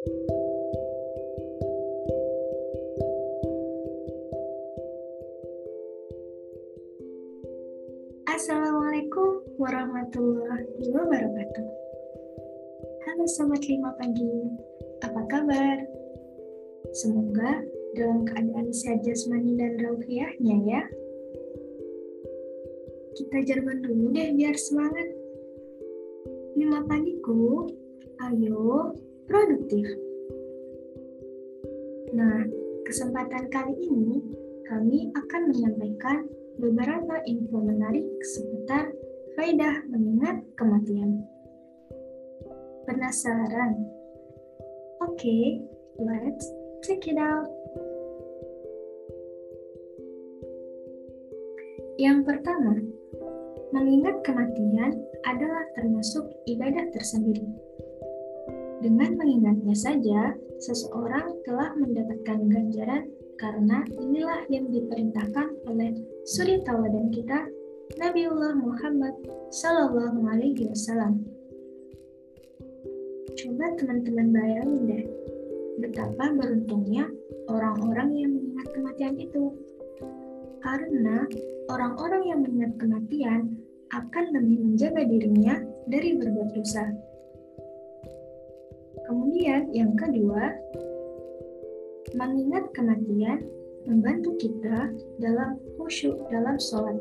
Assalamualaikum warahmatullahi wabarakatuh. Halo Sobat Lima Pagi, apa kabar? Semoga dalam keadaan sehat jasmani dan rauhiyahnya ya. Kita jargon dulu deh biar semangat. Lima pagiku, ayo produktif. Nah, kesempatan kali ini kami akan menyampaikan beberapa info menarik seputar faedah mengingat kematian. Penasaran? Oke, okay, let's check it out. Yang pertama, mengingat kematian adalah termasuk ibadah tersendiri. Dengan mengingatnya saja, seseorang telah mendapatkan ganjaran karena inilah yang diperintahkan oleh suri tauladan kita Nabiullah Muhammad Sallallahu Alaihi Wasallam. Coba teman-teman bayangin deh, betapa beruntungnya orang-orang yang mengingat kematian itu. Karena orang-orang yang mengingat kematian akan lebih menjaga dirinya dari berbuat dosa. Kemudian yang kedua, Mengingat kematian membantu kita dalam khusyuk dalam sholat.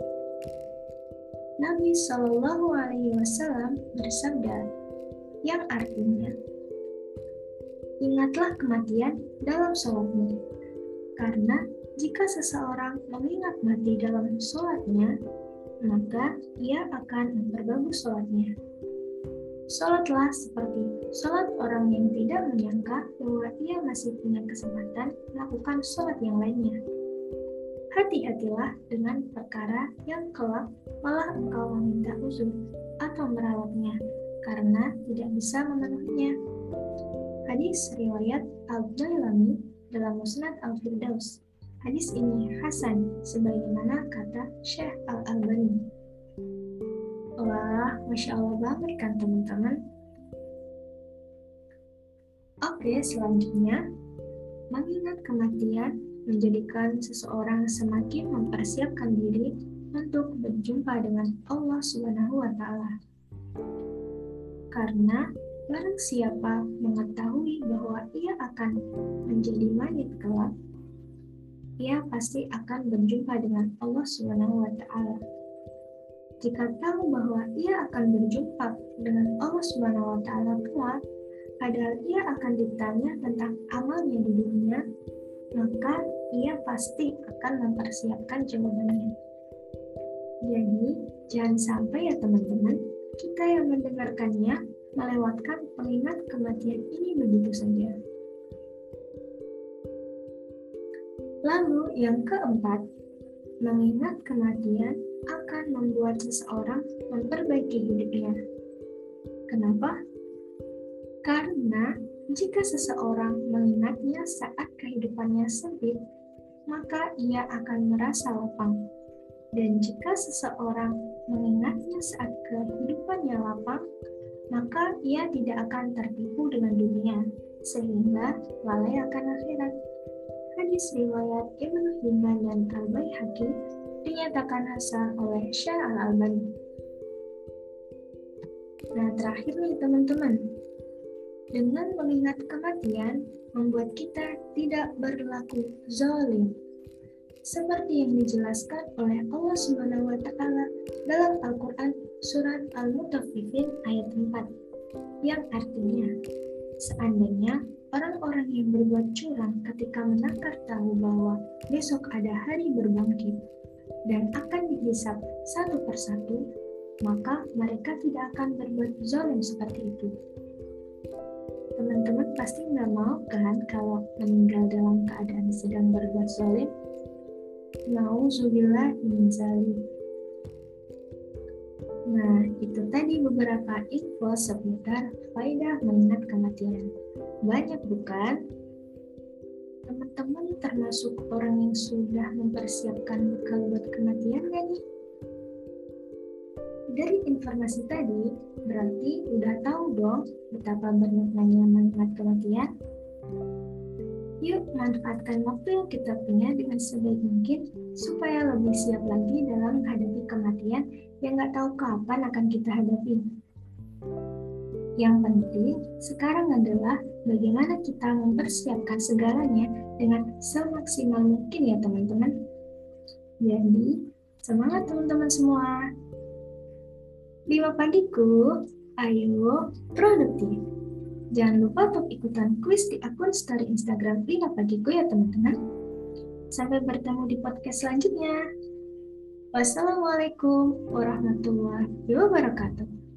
Nabi Shallallahu Alaihi Wasallam bersabda, yang artinya, ingatlah kematian dalam sholatmu, karena jika seseorang mengingat mati dalam sholatnya, maka ia akan memperbagus sholatnya. Sholatlah seperti sholat orang yang tidak menyangka bahwa ia masih punya kesempatan melakukan sholat yang lainnya. Hati-hatilah dengan perkara yang kelak malah engkau meminta uzur atau merawatnya karena tidak bisa memenuhinya. Hadis riwayat Al-Jailani dalam Musnad Al-Firdaus. Hadis ini Hasan sebagaimana kata Syekh Al-Albani. Wah, Masya Allah banget kan teman-teman. Oke, selanjutnya, mengingat kematian menjadikan seseorang semakin mempersiapkan diri untuk berjumpa dengan Allah Subhanahu wa taala. Karena barang siapa mengetahui bahwa ia akan menjadi mayat kelak, ia pasti akan berjumpa dengan Allah Subhanahu wa taala jika tahu bahwa ia akan berjumpa dengan Allah Subhanahu wa taala kelak, padahal ia akan ditanya tentang amalnya di dunia, maka ia pasti akan mempersiapkan jawabannya. Jadi, jangan sampai ya teman-teman, kita yang mendengarkannya melewatkan pengingat kematian ini begitu saja. Lalu yang keempat, mengingat kematian akan membuat seseorang memperbaiki hidupnya. Kenapa? Karena jika seseorang mengingatnya saat kehidupannya sempit, maka ia akan merasa lapang. Dan jika seseorang mengingatnya saat kehidupannya lapang, maka ia tidak akan tertipu dengan dunia, sehingga lalai akan akhirat. Hadis riwayat Ibn Hibban dan Al-Baihaqi dinyatakan hasan oleh Syah Al-Albani. Nah, terakhir nih teman-teman. Dengan mengingat kematian, membuat kita tidak berlaku zalim. Seperti yang dijelaskan oleh Allah Subhanahu wa taala dalam Al-Qur'an surat Al-Mutaffifin ayat 4 yang artinya seandainya orang-orang yang berbuat curang ketika menakar tahu bahwa besok ada hari berbangkit dan akan dihisap satu persatu, maka mereka tidak akan berbuat zalim seperti itu. Teman-teman pasti nggak mau kan kalau meninggal dalam keadaan sedang berbuat zalim? Nauzubillah min zalim. Nah, itu tadi beberapa info seputar faedah mengingat kematian. Banyak bukan? Teman-teman termasuk orang yang sudah mempersiapkan bekal buat kematian gak nih? Dari informasi tadi, berarti udah tahu dong betapa banyaknya mengingat kematian? Yuk manfaatkan waktu yang kita punya dengan sebaik mungkin supaya lebih siap lagi dalam menghadapi kematian yang nggak tahu kapan akan kita hadapi. Yang penting sekarang adalah bagaimana kita mempersiapkan segalanya dengan semaksimal mungkin ya teman-teman. Jadi, semangat teman-teman semua. Lima pagiku, ayo produktif. Jangan lupa untuk ikutan kuis di akun story Instagram Lina Pagiku ya teman-teman. Sampai bertemu di podcast selanjutnya. Wassalamualaikum warahmatullahi wabarakatuh.